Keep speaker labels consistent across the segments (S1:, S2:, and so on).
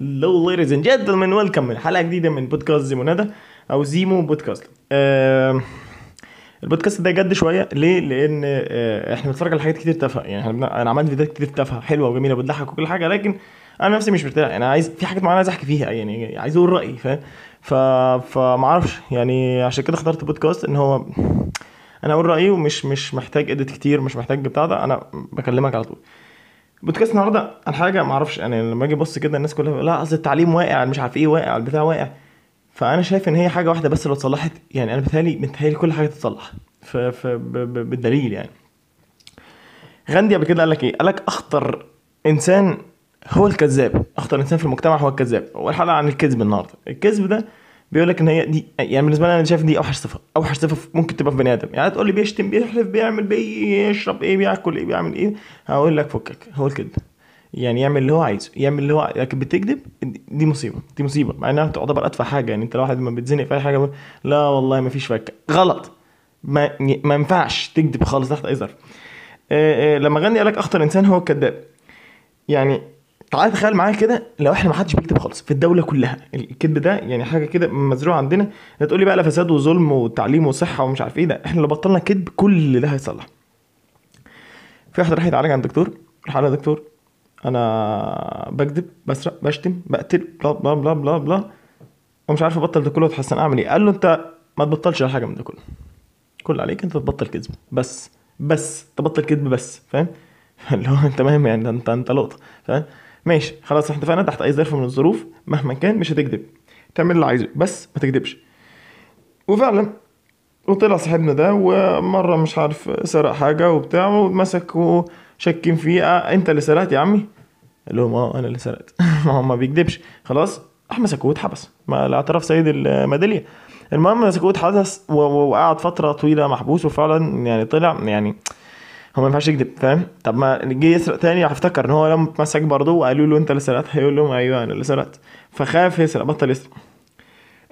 S1: Hello ladies and gentlemen. Welcome. حلقة جديدة من بودكاست زيمو ندى أو زيمو بودكاست. آه البودكاست ده جد شوية. ليه؟ لأن آه إحنا بنتفرج على حاجات كتير تافهة. يعني إحنا أنا عملت فيديوهات كتير تافهة حلوة وجميلة بتضحك وكل حاجة لكن أنا نفسي مش مرتاح. أنا عايز في حاجات معينة عايز أحكي فيها يعني عايز أقول رأيي فاهم؟ ف فمعرفش. يعني عشان كده اخترت بودكاست إن هو أنا أقول رأيي ومش مش محتاج إديت كتير مش محتاج بتاع ده. أنا بكلمك على طول. بودكاست النهارده عن حاجة ما أعرفش أنا لما أجي أبص كده الناس كلها لا اصل التعليم واقع مش عارف إيه واقع البتاع واقع. فأنا شايف إن هي حاجة واحدة بس لو اتصلحت يعني أنا بتهيألي متهيألي كل حاجة تتصلح. بالدليل يعني. غاندي قبل كده قال لك إيه؟ قال لك أخطر إنسان هو الكذاب أخطر إنسان في المجتمع هو الكذاب. والحلقة عن الكذب النهارده. الكذب ده بيقول لك إن هي دي يعني بالنسبة لي أنا شايف دي أوحش صفة أوحش صفة ممكن تبقى في بني آدم. يعني تقول لي بيشتم بيحلف بيعمل بيشرب إيه بياكل إيه بيعمل إيه هقول لك فكك هو الكذب يعني يعمل اللي هو عايزه يعمل اللي هو لكن بتكذب دي مصيبة دي مصيبة. مع إنها تعتبر اتفه حاجة يعني أنت لو واحد ما بتزنق في أي حاجة لا والله ما فيش فكة. غلط. ما ما ينفعش تكذب خالص تحت أي ظرف. آه، آه، لما غني قال لك أخطر إنسان هو الكذاب. يعني تعال تخيل معايا كده لو إحنا ما حدش بيكتب خالص في الدولة كلها. الكذب ده يعني حاجة كده مزروعة عندنا. تقول لي بقى لا فساد وظلم وتعليم وصحة ومش عارف إيه ده. إحنا لو بطلنا كذب كل ده هيصلح. في واحد راح يتعالج عند دكتور. راح قال دكتور أنا بكذب بسرق بشتم بقتل بلا بلا بلا بلا بلا ومش عارف أبطل ده كله وأتحسن أعمل إيه. قال له أنت ما تبطلش ولا حاجة من ده كله. كل عليك أنت تبطل كذب. بس بس تبطل كذب بس. فاهم؟ اللي هو أنت تمام يعني أنت أنت لقطة. فاهم؟ ماشي خلاص إحنا اتفقنا تحت أي ظرف من الظروف مهما كان مش هتكذب. تعمل اللي عايزه بس ما تكذبش. وفعلا وطلع صاحبنا ده ومرة مش عارف سرق حاجة وبتاع واتمسك وشاكين فيه. آه أنت اللي سرقت يا عمي؟ قال لهم آه أنا اللي سرقت. ما هو ما بيكذبش. خلاص راح مسكوه واتحبس مع الاعتراف سيد الميدالية. المهم مسكوه واتحبس وقعد فترة طويلة محبوس وفعلا يعني طلع يعني هو ما ينفعش يكذب فاهم؟ طب ما جه يسرق تاني هفتكر إن هو لما اتمسك برضه وقالوا له أنت اللي سرقت هيقول لهم أيوه أنا اللي سرقت. فخاف يسرق بطل يسرق.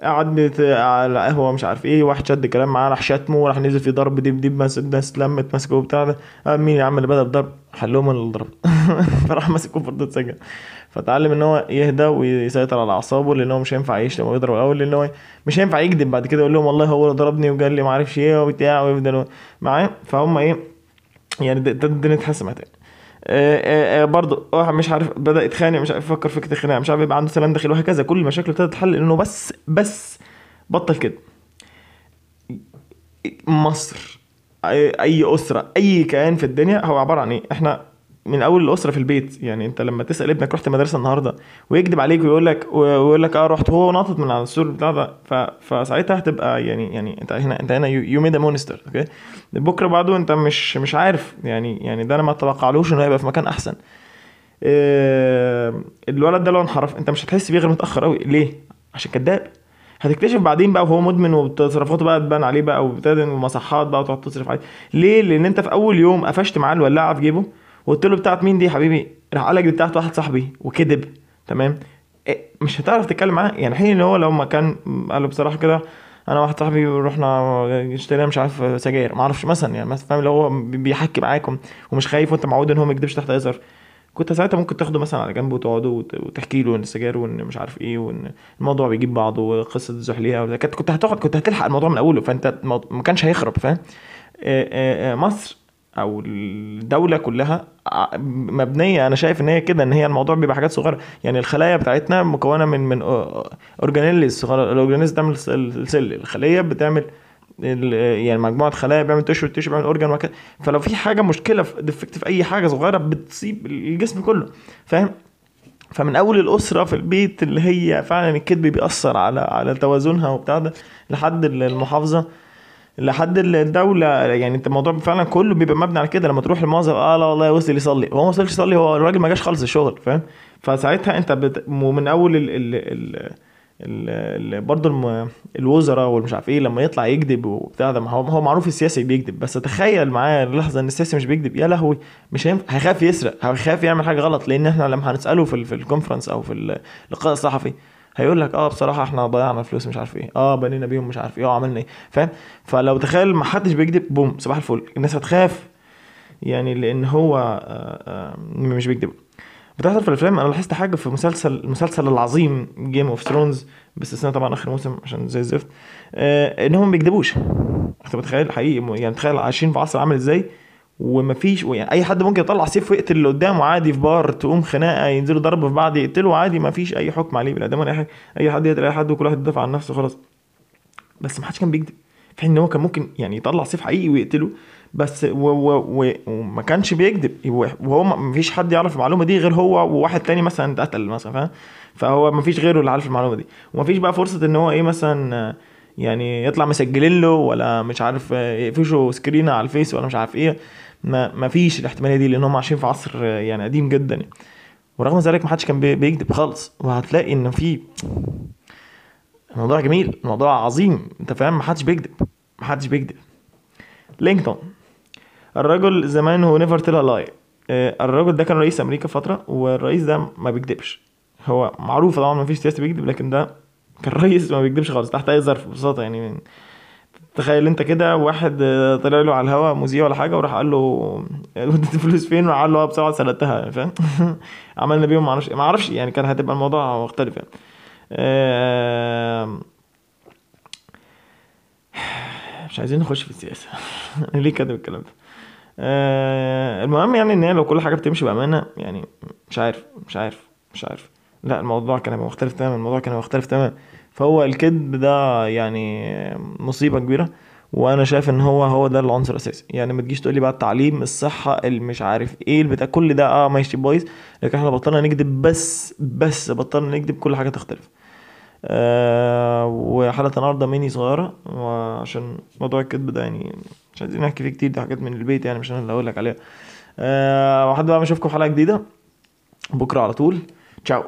S1: قعد على قهوة مش عارف إيه واحد شد كلام معاه راح شتمه وراح نزل في ضرب ديش ديش مسك ناس لمت مسكه وبتاع ده. قال مين يا عم اللي بدأ بضرب؟ قال لهم أنا اللي ضرب فراح ماسكه برضه اتسجن فتعلم إن هو يهدى ويسيطر على أعصابه لأن هو مش هينفع يشتم ويضرب الأول لأن هو مش هينفع يكذب بعد كده يقول لهم والله هو اللي ضربني وقال لي ما أعرفش إيه وبتاع ويفضل معاه. فهم إيه؟ يعني ده الدنيا اتحسمت يعني آه، آه، آه، برضه واحد مش عارف بدأ يتخانق مش عارف يفكر فكره الخناقه مش عارف يبقى عنده سلام داخلي وهكذا. كل المشاكل ابتدت تتحل لأنه بس بس بطل كده. مصر أي أسرة أي كيان في الدنيا هو عبارة عن إيه؟ إحنا من أول الأسرة في البيت. يعني أنت لما تسأل ابنك رحت المدرسة النهارده ويكذب عليك ويقول لك ويقول لك آه رحت هو ناطط من على السور بتاع ده. فساعتها هتبقى يعني يعني أنت هنا أنت هنا you made monster okay بكرة بعده أنت مش مش عارف يعني يعني ده أنا ما اتوقعلوش إنه هيبقى في مكان أحسن. آه، الولد ده لو انحرف أنت مش هتحس بيه غير متأخر قوي ليه؟ عشان كذاب هتكتشف بعدين بقى وهو مدمن وتصرفاته بقى تبان عليه بقى وابتدى ومصحات بقى وتقعد تصرف عليه. ليه؟ لأن أنت في أول يوم قفشت معاه الولاعة في جيبه. وقلت له بتاعت مين دي يا حبيبي؟ راح قال لك دي بتاعت واحد صاحبي وكذب. تمام؟ إيه، مش هتعرف تتكلم معاه. يعني حين اللي هو لو ما كان قال له بصراحة كده أنا واحد صاحبي رحنا اشترينا مش عارف سجاير. ما أعرفش مثلا يعني مثلا فاهم اللي هو بيحكي معاكم ومش خايف وأنت معود إن هو ما يكدبش تحت ظرف. كنت ساعتها ممكن تاخده مثلا على جنب وتقعدوا وت- وتحكي له إن السجاير وإن مش عارف إيه وإن الموضوع بيجيب بعضه وقصة الزحليقه وده. كنت هتقعد كنت هتلحق الموضوع من أوله فأنت ما كانش هيخرب فاهم؟ آه، آه، آه، مصر أو الدولة كلها ع- مبنية أنا شايف إن هي كده إن هي الموضوع بيبقى حاجات صغيرة. يعني الخلايا بتاعتنا مكونة من من organelles صغيره ال organelles بتعمل ال cell. الخلية بتعمل يعني مجموعة خلايا بيعمل tissue ال tissue بيعمل organ وهكذا فلو في حاجة مشكلة defect في أي حاجة صغيرة بتصيب الجسم كله. فاهم؟ فمن أول الأسرة في البيت اللي هي فعلا الكذب بيأثر على على توازنها وبتاع ده لحد المحافظة. لحد الدولة يعني انت الموضوع فعلا كله بيبقى مبني على كده. لما تروح الموظف آه لا والله وصل يصلي هو ما وصلش يصلي هو الراجل ما جاش خالص الشغل فاهم؟ فساعتها انت بت... ومن أول ال... ال... ال... برضه الم... الوزراء والمش عارف إيه لما يطلع يكذب وبتاع ده هو هو معروف السياسي بيكذب. بس تخيل معايا لحظه إن السياسي مش بيكذب يا لهوي مش هينفع هيخاف يسرق هيخاف يعمل حاجة غلط. لأن إحنا لما هنسأله في ال... في الكونفرنس أو في اللقاء الصحفي هيقول لك آه بصراحة إحنا ضيعنا فلوس مش عارف إيه. آه بنينا بيهم مش عارف إيه. آه عملنا إيه. فاهم؟ فلو تخيل ما حدش بيكذب بوم صباح الفل. الناس هتخاف. يعني لأن هو آه، آه، مش بيكذب. بتحصل في الأفلام؟ أنا لاحظت حاجة في مسلسل المسلسل العظيم Game of Thrones باستثناء طبعا آخر موسم عشان زي الزفت. آه انهم ما بيكذبوش. أنت متخيل؟ حقيقي يعني تخيل عايشين في عصر عامل إزاي؟ ومفيش يعني أي حد ممكن يطلع سيف ويقتل اللي قدامه عادي في بار تقوم خناقة ينزلوا ضرب في بعض يقتلوا عادي مفيش أي حكم عليه أي حاجة أي حد يقتل أي حد وكل واحد يدافع عن نفسه خلاص. بس ما حدش كان بيكذب. في حين إن هو كان ممكن يعني يطلع سيف حقيقي ويقتله بس و و و وما كانش بيكذب. وهو ما فيش حد يعرف المعلومة دي غير هو وواحد تاني مثلا اتقتل مثلا فاهم؟ فهو ما فيش غيره اللي عارف المعلومة دي. وما فيش بقى فرصة إن هو إيه مثلا يعني يطلع مسجلين له ولا مش عارف يقفشوا screen على الفيس ولا مش عارف إيه. ما ما فيش الاحتمالية دي لأن هم عايشين في عصر يعني قديم جدا. ورغم ذلك ما حدش كان بيكذب خالص. وهتلاقي إن في الموضوع جميل الموضوع عظيم. أنت فاهم؟ ما حدش بيكذب ما حدش بيكذب. لينكولن. الرجل زمان هو never tell lie الرجل ده كان رئيس أمريكا فترة والرئيس ده ما بيكذبش. هو معروف طبعا ما فيش سياسي بيكذب لكن ده كان رئيس ما بيكذبش خالص تحت أي ظرف ببساطة يعني. تخيل انت كده واحد طلع له على الهواء مذيع ولا حاجة وراح قال له وديت الفلوس فين؟ راح قال له بسرعة سرقتها يعني فاهم؟ عملنا بيهم ما أعرفش يعني كان هتبقى الموضوع مختلف يعني. مش عايزين نخش في السياسة. ليه كده الكلام ده؟ المهم يعني إن هي لو كل حاجة بتمشي بأمانة يعني مش عارف مش عارف مش عارف. لا الموضوع كان هيبقى مختلف تماما الموضوع كان هيبقى مختلف تماما. فهو الكذب ده يعني مصيبة كبيرة وأنا شايف إن هو هو ده العنصر الأساسي. يعني ما تجيش تقول لي بقى التعليم الصحة اللي مش عارف إيه البتاع كل ده آه ماشي بايظ لكن إحنا بطلنا نكذب بس بس بطلنا نكذب كل حاجة تختلف. آه وحلقه النهارده ميني صغيرة وعشان موضوع الكذب ده يعني مش عايزين نحكي فيه كتير دي حاجات من البيت يعني مش أنا اللي هقول لك عليها. آه وحد بقى ما اشوفكم في حلقة جديدة بكرة على طول. تشاو.